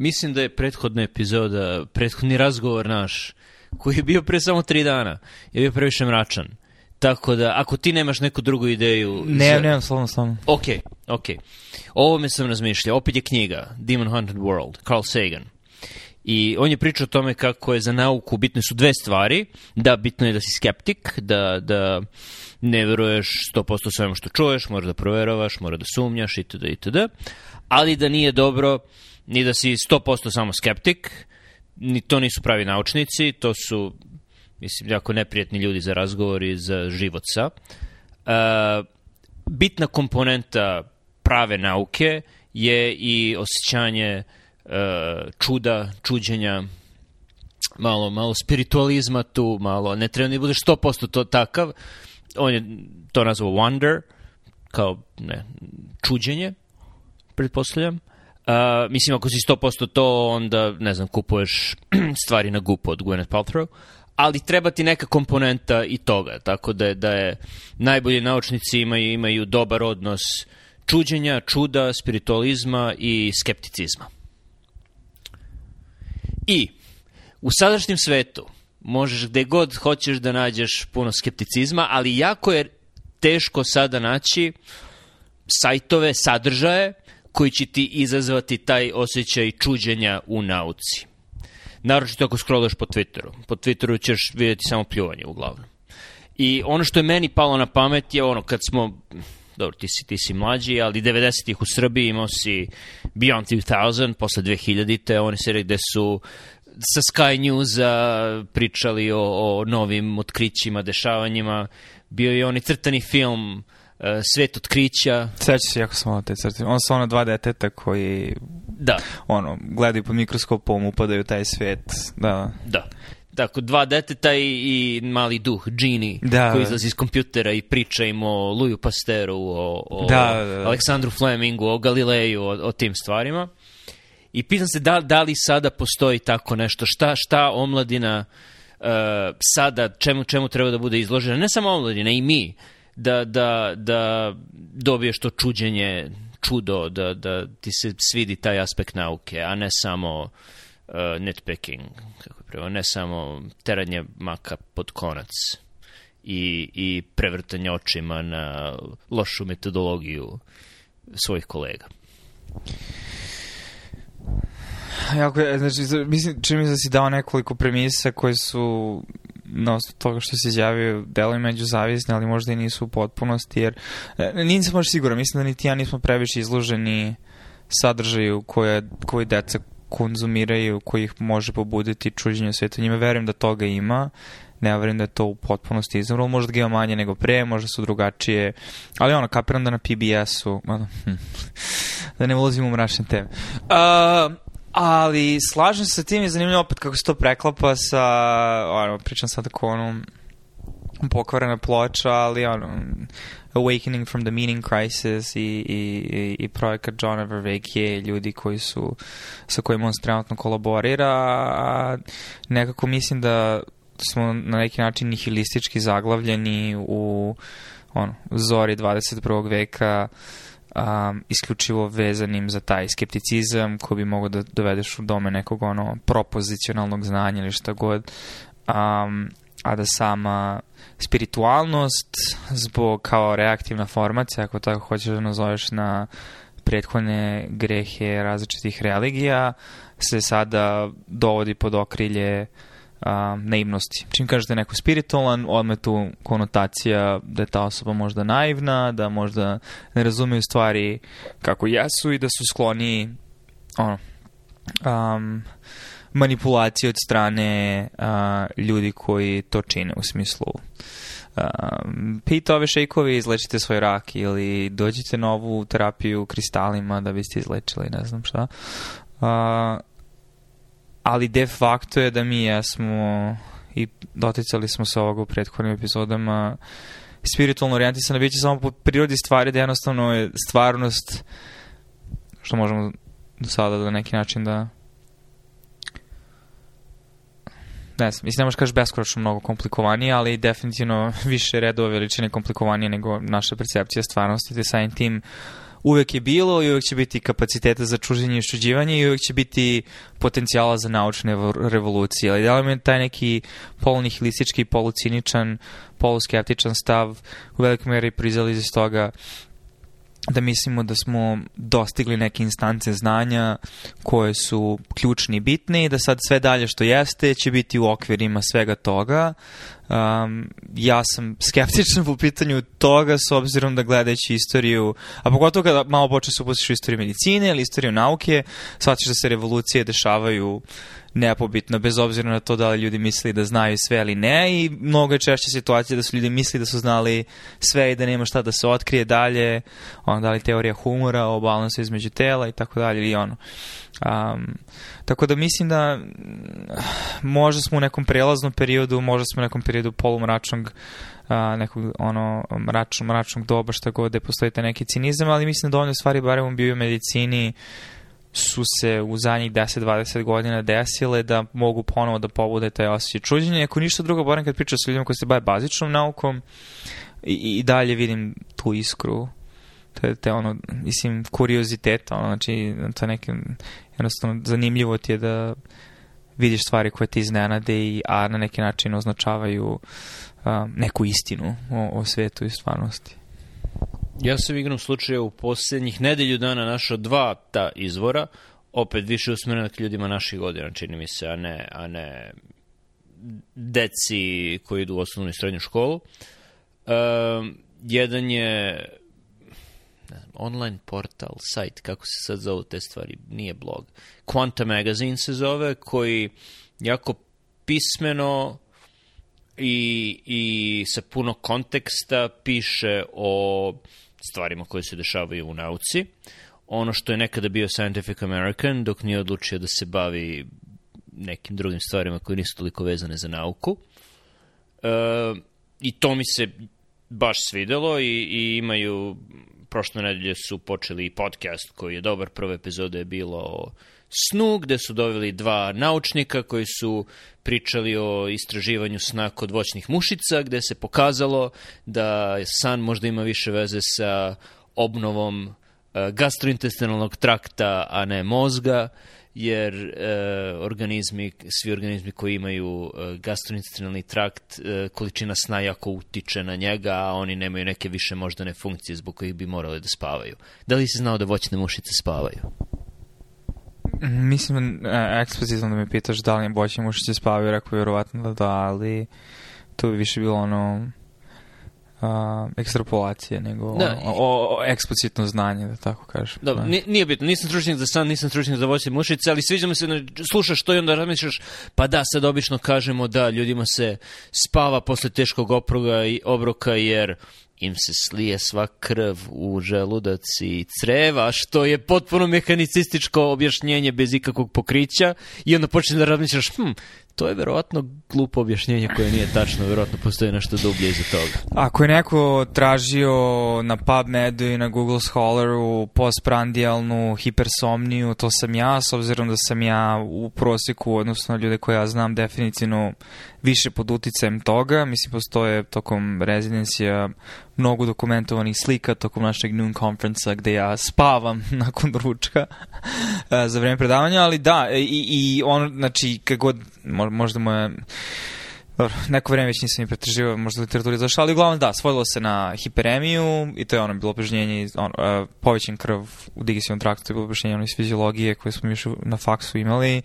mislim da je prethodna epizoda, prethodni razgovor naš, koji je bio pre samo tri dana, je bio previše mračan. Tako da, ako ti nemaš neku drugu ideju... Ne, za... nemam, slovno, slovno. Ok, ok. Ovo me sam razmišljao. Opet je knjiga Demon Hunted World, Carl Sagan. I on je pričao o tome kako je za nauku bitne su dve stvari. Da, bitno je da si skeptik, da, da ne veruješ 100% svemu što čuješ, moraš da proveravaš, moraš da sumnjaš itd. itd. Ali da nije dobro ni da si 100% samo skeptik, ni to nisu pravi naučnici, to su, mislim, jako neprijatni ljudi za razgovor i za život sa. E, bitna komponenta prave nauke je i osjećanje e, čuda, čuđenja, malo, malo spiritualizma tu, malo, ne treba ni da bude 100% to takav, on je to nazvao wonder, kao ne, čuđenje, pretpostavljam. Uh, mislim, ako si 100% to, onda, ne znam, kupuješ stvari na gupu od Gwyneth Paltrow, ali treba ti neka komponenta i toga, tako da je, da je najbolji naučnici imaju, imaju dobar odnos čuđenja, čuda, spiritualizma i skepticizma. I u sadašnjem svetu možeš gde god hoćeš da nađeš puno skepticizma, ali jako je teško sada naći sajtove, sadržaje koji će ti izazvati taj osjećaj čuđenja u nauci. Naročito ako scrollaš po Twitteru. Po Twitteru ćeš vidjeti samo pljuvanje uglavnom. I ono što je meni palo na pamet je ono kad smo dobro, ti si, ti si mlađi, ali 90-ih u Srbiji imao si Beyond 2000, posle 2000-te, one serije gde su sa Sky news pričali o, o novim otkrićima, dešavanjima. Bio je onaj crtani film Eh, svet otkrića. Seća se jako sam ono te crte. Ono su ono dva deteta koji da. ono, gledaju pod mikroskopom, upadaju u taj svet. Da. da. Tako, dva deteta i, i mali duh, Džini, da, koji izlazi iz kompjutera i priča im o Luju Pasteru, o, o da, da, da. Aleksandru Flemingu, o Galileju, o, o tim stvarima. I pitan se da, da li sada postoji tako nešto, šta, šta omladina uh, sada, čemu, čemu treba da bude izložena, ne samo omladina, i mi, da, da, da dobiješ to čuđenje, čudo, da, da ti se svidi taj aspekt nauke, a ne samo uh, nitpicking, kako prema, ne samo teranje maka pod konac i, i prevrtanje očima na lošu metodologiju svojih kolega. Jako, znači, mislim, čini mi se da si dao nekoliko premisa koje su na osnovu toga što se izjavio delo i međuzavisne, ali možda i nisu u potpunosti, jer e, nisam baš siguran, mislim da niti ja nismo previše izloženi sadržaju koje, koji deca konzumiraju, koji ih može pobuditi čuđenje sveta. Njima verujem da toga ima, ne verujem da je to u potpunosti izumrlo, možda ga ima manje nego pre, možda su drugačije, ali ono, kapiram da na PBS-u, hm, da ne ulazimo u mračne teme. Uh, Ali slažem se sa tim i zanimljivo opet kako se to preklapa sa, ono, pričam sad tako ono, pokvarena ploča, ali ono, Awakening from the Meaning Crisis i, i, i, i projekat Johna Verveke i ljudi koji su, sa kojima on trenutno kolaborira. Nekako mislim da smo na neki način nihilistički zaglavljeni u ono, zori 21. veka um, isključivo vezanim za taj skepticizam koji bi mogo da dovedeš u dome nekog ono propozicionalnog znanja ili šta god um, a da sama spiritualnost zbog kao reaktivna formacija ako tako hoćeš da nazoveš na prethodne grehe različitih religija se sada dovodi pod okrilje uh, a, naivnosti. Čim kažete da neko spiritualan, odme tu konotacija da je ta osoba možda naivna, da možda ne razumeju stvari kako jesu i da su skloni ono, um, manipulacije od strane uh, ljudi koji to čine u smislu um, pita ove šejkovi izlečite svoj rak ili dođite na ovu terapiju kristalima da biste izlečili ne znam šta uh, ali de facto je da mi jesmo i doticali smo se ovoga u prethodnim epizodama spiritualno orijentisana biće samo po prirodi stvari da jednostavno je stvarnost što možemo do sada da na neki način da ne znam, mislim, ne možeš kažeš beskoračno mnogo komplikovanije, ali definitivno više redova veličine komplikovanije nego naša percepcija stvarnosti, te samim tim uh, uvek je bilo i uvek će biti kapaciteta za čuženje i išuđivanje i uvek će biti potencijala za naučne revolucije. Ali da li mi je taj neki polunihilistički, poluciničan, poluskeptičan stav u velikoj meri proizali iz toga da mislimo da smo dostigli neke instance znanja koje su ključni i bitne i da sad sve dalje što jeste će biti u okvirima svega toga. Um, ja sam skeptičan po pitanju toga s obzirom da gledajući istoriju, a pogotovo kada malo počeš upustiš u istoriju medicine ili istoriju nauke, shvatiš da se revolucije dešavaju uh, nepobitno, bez obzira na to da li ljudi misli da znaju sve ili ne i mnogo je češća situacija da su ljudi misli da su znali sve i da nema šta da se otkrije dalje, ono, da li teorija humora o balansu između tela i tako dalje ili ono. Um, tako da mislim da možda smo u nekom prelaznom periodu, možda smo u nekom periodu polumračnog a, nekog ono mračnog, mračnog doba šta god da postoji neki cinizam, ali mislim da dovoljno stvari barem u biomedicini su se u zadnjih 10-20 godina desile da mogu ponovo da pobude taj osjećaj čuđenja. Ako ništa drugo, barem kad pričam sa ljudima koji se bave bazičnom naukom, i, i dalje vidim tu iskru to je te ono, mislim, kuriozitet, ono, znači, to neke, jednostavno, zanimljivo ti je da vidiš stvari koje te iznenade, i, a na neki način označavaju um, neku istinu o, o svetu i stvarnosti. Ja sam igram slučaja u posljednjih nedelju dana našao dva ta izvora, opet više usmjerena k ljudima naših godina, čini mi se, a ne, a ne deci koji idu u osnovnu i srednju školu. Um, jedan je ne znam, online portal, sajt, kako se sad zove te stvari, nije blog. Quanta Magazine se zove, koji jako pismeno i, i sa puno konteksta piše o stvarima koje se dešavaju u nauci. Ono što je nekada bio Scientific American, dok nije odlučio da se bavi nekim drugim stvarima koje nisu toliko vezane za nauku. E, I to mi se baš svidelo i, i imaju, prošle nedelje su počeli podcast koji je dobar, prva epizoda je bilo o snu, gde su doveli dva naučnika koji su pričali o istraživanju sna kod voćnih mušica, gde se pokazalo da san možda ima više veze sa obnovom e, gastrointestinalnog trakta, a ne mozga, jer e, organizmi, svi organizmi koji imaju e, gastrointestinalni trakt, e, količina sna jako utiče na njega, a oni nemaju neke više moždane funkcije zbog kojih bi morali da spavaju. Da li si znao da voćne mušice spavaju? Mislim, e, eksplicitno da me pitaš da li je boćni mušići spavio, rekao vjerovatno da da, ali to bi više bilo ono uh, ekstrapolacije nego da, o, o, o, eksplicitno znanje, da tako kažem. Dobro, da. nije bitno, nisam stručnjak za san, nisam stručnjak za voće mušice, ali sviđa mi se, da slušaš to i onda razmišljaš, pa da, sad obično kažemo da ljudima se spava posle teškog opruga i obroka jer im se slije sva krv u želudac i creva, što je potpuno mehanicističko objašnjenje bez ikakvog pokrića i onda počne da razmišljaš, hm, to je verovatno glupo objašnjenje koje nije tačno, verovatno postoji nešto dublje iza toga. Ako je neko tražio na PubMedu i na Google Scholaru postprandijalnu hipersomniju, to sam ja, s obzirom da sam ja u prosjeku, odnosno ljude koje ja znam, definitivno više pod uticajem toga. Mislim, postoje tokom rezidencija mnogo dokumentovanih slika tokom našeg noon konferenca gde ja spavam nakon ručka eh, za vreme predavanja, ali da, i, i on, znači, kako možda moja dobro, neko vreme već nisam i pretraživao, možda literaturi zašla, ali uglavnom da, svodilo se na hiperemiju i to je ono, bilo opežnjenje, on, uh, eh, povećen krv u digestivnom traktu, to je bilo opežnjenje ono iz fiziologije koje smo mi još na faksu imali. Uh,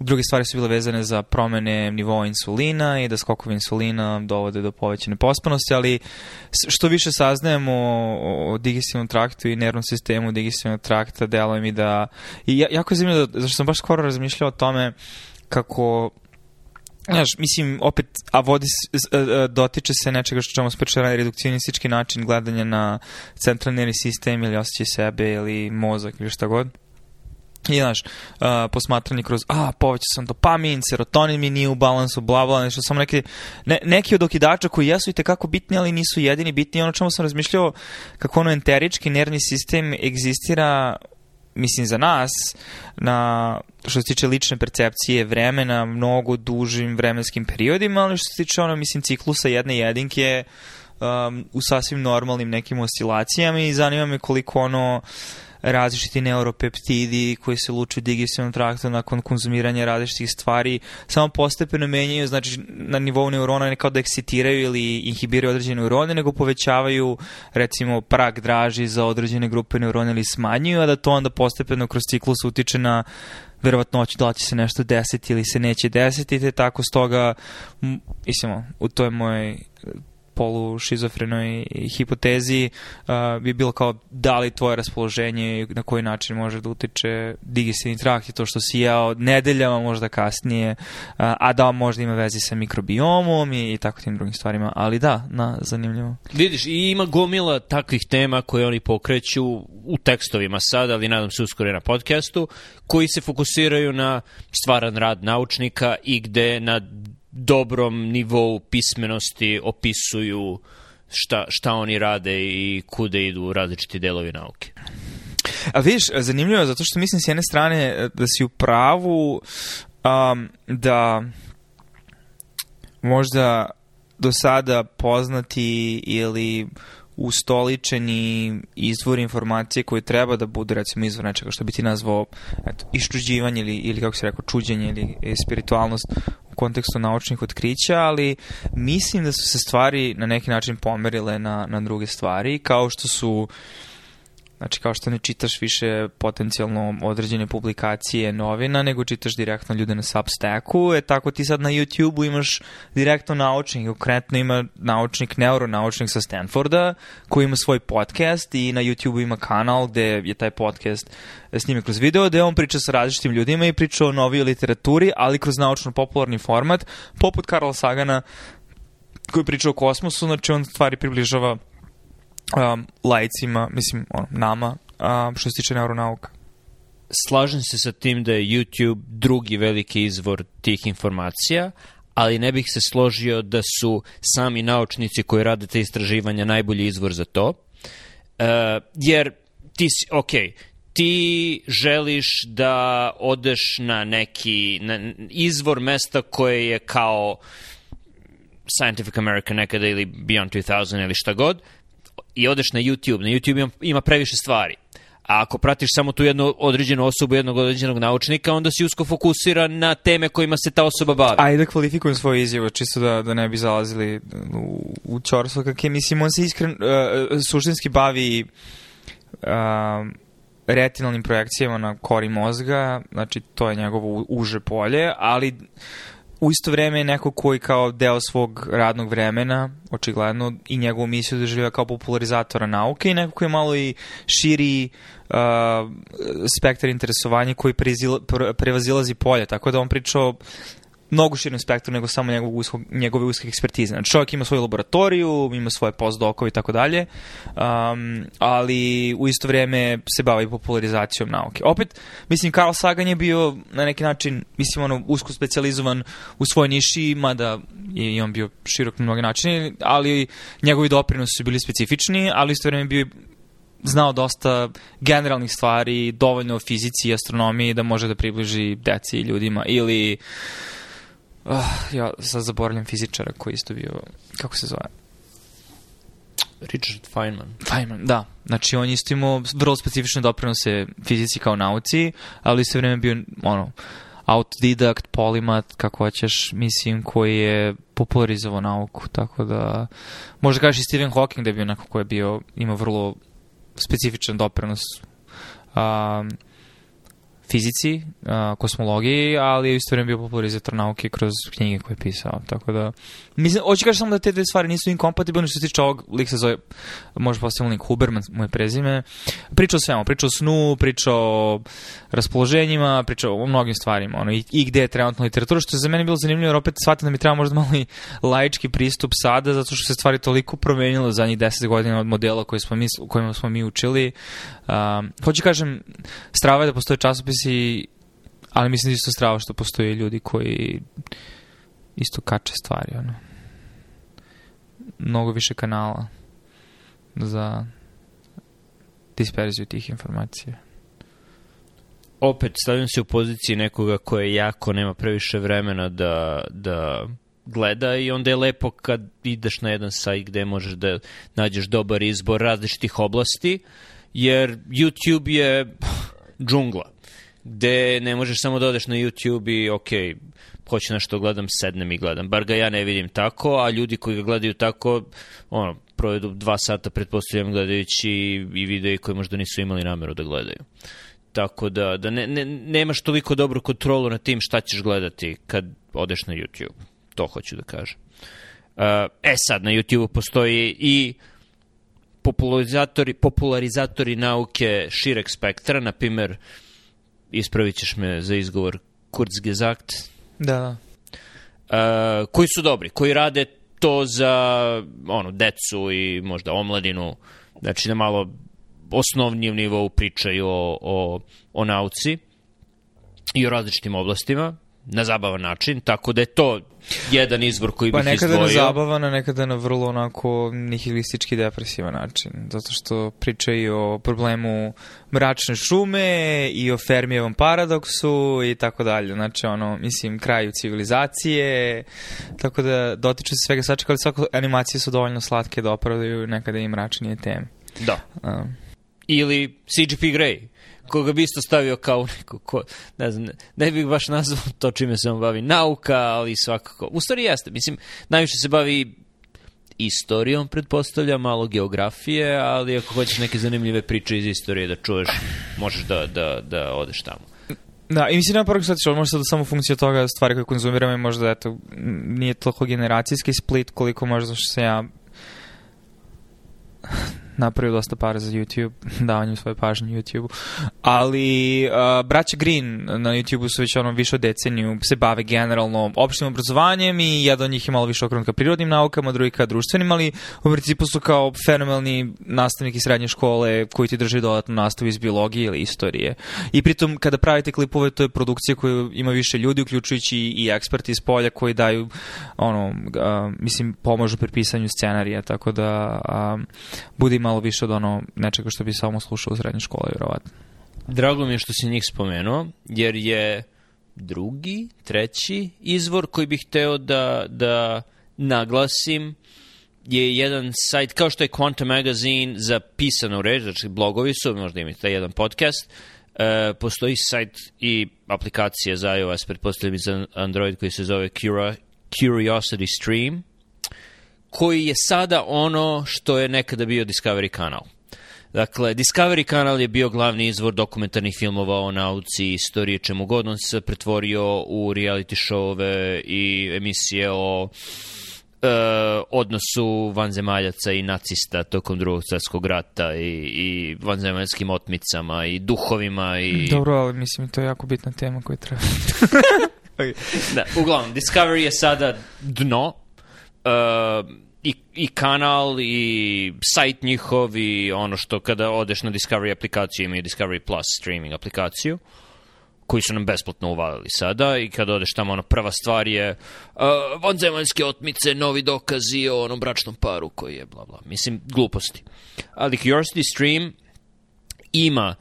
Druge stvari su bile vezane za promene nivoa insulina i da skokovi insulina dovode do povećane pospanosti, ali što više saznajemo o, o digestivnom traktu i nervnom sistemu digestivnog trakta, deluje mi da... I jako je zanimljivo, da, zašto sam baš skoro razmišljao o tome kako Znaš, mislim, opet, a vodi, e, e, dotiče se nečega što ćemo spočeo raditi, redukcionistički način gledanja na centralni nervni sistem ili osjećaj sebe ili mozak ili šta god i znaš, uh, posmatranje kroz, a, poveća sam dopamin, serotonin mi nije u balansu, bla, bla, nešto sam neki, ne, neki od okidača koji jesu i tekako bitni, ali nisu jedini bitni. Ono čemu sam razmišljao, kako ono enterički nervni sistem egzistira mislim za nas na što se tiče lične percepcije vremena mnogo dužim vremenskim periodima, ali što se tiče ono mislim ciklusa jedne jedinke um, u sasvim normalnim nekim oscilacijama i zanima me koliko ono uh, različiti neuropeptidi koji se luču u digestivnom traktu nakon konzumiranja različitih stvari, samo postepeno menjaju, znači na nivou neurona ne kao da eksitiraju ili inhibiraju određene neurone, nego povećavaju recimo prag draži za određene grupe neurona ili smanjuju, a da to onda postepeno kroz ciklus utiče na verovatnoću da će se nešto desiti ili se neće desiti, te tako stoga, mislimo, u to je moj polu šizofrenoj hipotezi uh, bi bilo kao da li tvoje raspoloženje i na koji način može da utiče digestivni trakt i to što si jeo nedeljama možda kasnije, uh, a da možda ima veze sa mikrobiomom i, i tako tim drugim stvarima, ali da, na, zanimljivo. Vidiš, i ima gomila takvih tema koje oni pokreću u tekstovima sad, ali nadam se uskoro na podcastu, koji se fokusiraju na stvaran rad naučnika i gde na dobrom nivou pismenosti opisuju šta, šta oni rade i kude idu različiti delovi nauke. A vidiš, zanimljivo je zato što mislim s jedne strane eh, da si u pravu um, da možda do sada poznati ili ustoličeni izvor informacije koji treba da bude recimo izvor nečega što bi ti nazvao eto, iščuđivanje ili, ili kako se rekao čuđenje ili spiritualnost kontekstu naučnih otkrića, ali mislim da su se stvari na neki način pomerile na, na druge stvari, kao što su uh, Znači, kao što ne čitaš više potencijalno određene publikacije novina, nego čitaš direktno ljude na Substacku, e tako ti sad na YouTubeu imaš direktno naučnik, konkretno ima naučnik, neuronaučnik sa Stanforda, koji ima svoj podcast i na YouTubeu ima kanal gde je taj podcast snime kroz video, gde on priča sa različitim ljudima i priča o novoj literaturi, ali kroz naučno-popularni format, poput Karla Sagana, koji priča o kosmosu, znači on stvari približava um, lajcima, mislim, ono, nama, um, što se tiče neuronauka. Slažem se sa tim da je YouTube drugi veliki izvor tih informacija, ali ne bih se složio da su sami naučnici koji rade te istraživanja najbolji izvor za to. Uh, jer ti si, ok, ti želiš da odeš na neki na izvor mesta koje je kao Scientific America nekada ili Beyond 2000 ili šta god, i odeš na YouTube, na YouTube ima, ima previše stvari. A ako pratiš samo tu jednu određenu osobu, jednog određenog naučnika, onda si usko fokusiran na teme kojima se ta osoba bavi. Ajde da kvalifikujem svoje izjave, čisto da, da ne bi zalazili u, u čorstvo kakve. Mislim, on se iskren, uh, suštinski bavi uh, retinalnim projekcijama na kori mozga, znači to je njegovo uže polje, ali u isto vreme je neko koji kao deo svog radnog vremena, očigledno, i njegovu misiju doživlja kao popularizatora nauke i neko koji je malo i širi uh, spektar interesovanja koji prevazilazi polje. Tako da on pričao mnogo širem spektru nego samo njegov uskog, njegove uske ekspertize. Znači, čovjek ima svoju laboratoriju, ima svoje postdokove i tako dalje, um, ali u isto vrijeme se bavi popularizacijom nauke. Opet, mislim, Carl Sagan je bio na neki način, mislim, ono, usko specializovan u svojoj niši, mada je i on bio širok na mnogi načine, ali njegovi doprinosi su bili specifični, ali isto vrijeme bio znao dosta generalnih stvari, dovoljno o fizici i astronomiji da može da približi deci i ljudima ili uh, Uh, ja sad zaboravljam fizičara koji isto bio, kako se zove? Richard Feynman. Feynman, da. Znači, on isto imao vrlo specifične doprinose fizici kao nauci, ali sve vreme bio, ono, autodidakt, polimat, kako hoćeš, mislim, koji je popularizovao nauku, tako da... Možda kažeš i Stephen Hawking da je bio onako koji je bio, imao vrlo specifičan doprinos um, fizici, a, kosmologiji, ali je isto bio popularizator nauke kroz knjige koje je pisao. Tako da, mislim, hoće kažem samo da te dve stvari nisu inkompatibilne što se tiče ovog, lik se zove, može postavljeno lik Huberman, moje prezime, Pričao o svemu, priča snu, pričao o raspoloženjima, priča o mnogim stvarima, ono, i, i gde je trenutno literatura, što je za mene bilo zanimljivo, jer opet shvatim da mi treba možda mali laički pristup sada, zato što se stvari toliko promenile za njih 10 godina od modela koji smo mi, kojima smo mi učili. Um, hoću kažem, strava je da postoje časopis ofisi, ali mislim da isto strava što postoje ljudi koji isto kače stvari, ono. Mnogo više kanala za disperziju tih informacija. Opet, stavljam se u poziciji nekoga koje jako nema previše vremena da, da gleda i onda je lepo kad ideš na jedan sajt gde možeš da nađeš dobar izbor različitih oblasti, jer YouTube je džungla gde ne možeš samo da odeš na YouTube i ok, hoću nešto gledam, sednem i gledam. Bar ga ja ne vidim tako, a ljudi koji ga gledaju tako, ono, provedu dva sata, pretpostavljam, gledajući i videe koje možda nisu imali nameru da gledaju. Tako da, da ne, ne, nemaš toliko dobru kontrolu na tim šta ćeš gledati kad odeš na YouTube. To hoću da kažem. E, e sad, na YouTube postoji i popularizatori, popularizatori nauke šireg spektra, na primer, uh, ispravit ćeš me za izgovor, Kurzgesagt. Da. Uh, koji su dobri, koji rade to za ono, decu i možda omladinu, znači na malo osnovnijem nivou pričaju o, o, o nauci i o različitim oblastima, na zabavan način, tako da je to jedan izbor koji pa bih izdvojio. Pa nekada na zabavan, a nekada na vrlo onako nihilistički depresivan način, zato što priča i o problemu mračne šume i o Fermijevom paradoksu i tako dalje. Znači, ono, mislim, kraju civilizacije, tako da dotiče se svega svačega, ali svako animacije su dovoljno slatke da opravdaju nekada i mračnije teme. Da. Um. Ili CGP Grey, koga bi isto stavio kao neko ko, ne znam, ne, ne bih baš nazvao to čime se on bavi, nauka, ali svakako. U stvari jeste, mislim, najviše se bavi istorijom, pretpostavljam, malo geografije, ali ako hoćeš neke zanimljive priče iz istorije da čuješ, možeš da, da, da odeš tamo. Da, i mislim, nema prvog sad što možda da samo funkcija toga stvari koje konzumiramo i možda, eto, nije toliko generacijski split koliko možda što se ja napravio dosta para za YouTube, davanjem svoje pažnje YouTube. Ali uh, braća Green na YouTubeu su već ono više od deceniju se bave generalno opštim obrazovanjem i jedan od njih je malo više okrenut ka prirodnim naukama, drugi ka društvenim, ali u principu su kao fenomenalni nastavnik iz srednje škole koji ti drži dodatnu nastavu iz biologije ili istorije. I pritom kada pravite klipove to je produkcija koju ima više ljudi uključujući i eksperti iz polja koji daju ono uh, mislim pomažu pri pisanju scenarija tako da um, bude malo više od ono nečega što bi samo slušao u srednjoj školi, vjerovatno. Drago mi je što si njih spomenuo, jer je drugi, treći izvor koji bih hteo da, da naglasim je jedan sajt, kao što je Quantum Magazine za pisanu reč, znači blogovi su, možda imate taj jedan podcast, e, postoji sajt i aplikacija za iOS, pretpostavljam i za Android koji se zove Cura, Curiosity Stream, koji je sada ono što je nekada bio Discovery kanal. Dakle, Discovery kanal je bio glavni izvor dokumentarnih filmova o nauci, istoriji, čemu god. On se pretvorio u reality showove i emisije o e, odnosu vanzemaljaca i nacista tokom drugog svjetskog rata i, i vanzemaljskim otmicama i duhovima i... Dobro, ali mislim to je jako bitna tema koju treba. da, uglavnom, Discovery je sada dno uh, i, i kanal i sajt njihov i ono što kada odeš na Discovery aplikaciju imaju Discovery Plus streaming aplikaciju koji su nam besplatno uvalili sada i kada odeš tamo ono prva stvar je uh, vanzemaljske otmice, novi dokazi o onom bračnom paru koji je bla bla. Mislim, gluposti. Ali Curiosity Stream ima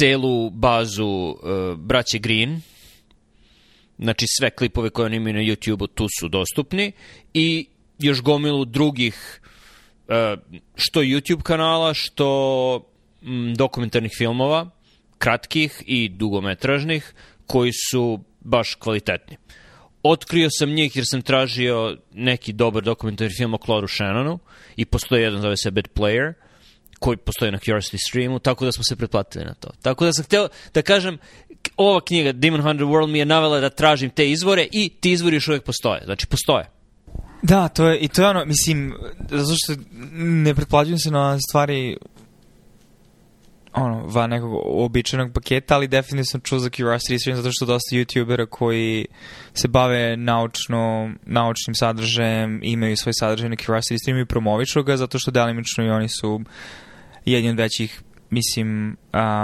celu bazu uh, braće Green, Znači sve klipove koje oni imaju na YouTube-u tu su dostupni i još gomilu drugih e, što YouTube kanala, što dokumentarnih filmova, kratkih i dugometražnih, koji su baš kvalitetni. Otkrio sam njih jer sam tražio neki dobar dokumentarni film o Cloru Shannonu i postoji jedan zove se Bad Player – koji postoji na Curiosity Streamu, tako da smo se pretplatili na to. Tako da sam hteo da kažem, ova knjiga Demon Hunter World mi je navela da tražim te izvore i ti izvori još uvek postoje. Znači, postoje. Da, to je, i to je ono, mislim, zato što ne pretplaćujem se na stvari ono, van nekog običajnog paketa, ali definitivno sam čuo za Curiosity Stream zato što dosta youtubera koji se bave naučno, naučnim sadržajem, imaju svoj sadržaj na Curiosity Stream i promoviču ga zato što delimično i oni su uh, jedan od većih mislim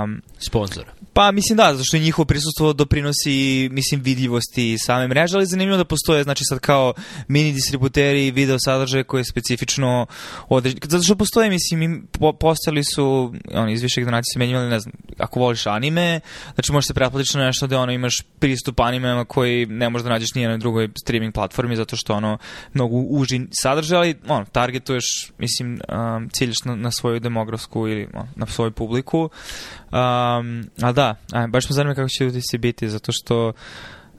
um, sponzora Pa mislim da, zato što je njihovo prisustvo doprinosi mislim vidljivosti same mreže, ali zanimljivo da postoje znači sad kao mini distributeri video sadržaja koje je specifično određen, zato što postoje mislim po, postali su oni iz više generacija se menjali, ne znam, ako voliš anime, znači možeš se pretplatiti na nešto da ono imaš pristup animema koji ne možeš da nađeš ni na drugoj streaming platformi zato što ono mnogo uži sadržaj, ali ono targetuješ mislim um, ciljaš na, na svoju demografsku ili ono, na svoju publiku. Um, a da, a, baš me zanima kako će utisci biti, zato što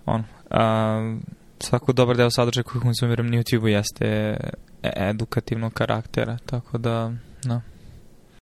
on, um, svako dobar deo sadržaja koji konzumiram na YouTube-u jeste edukativnog karaktera, tako da. No.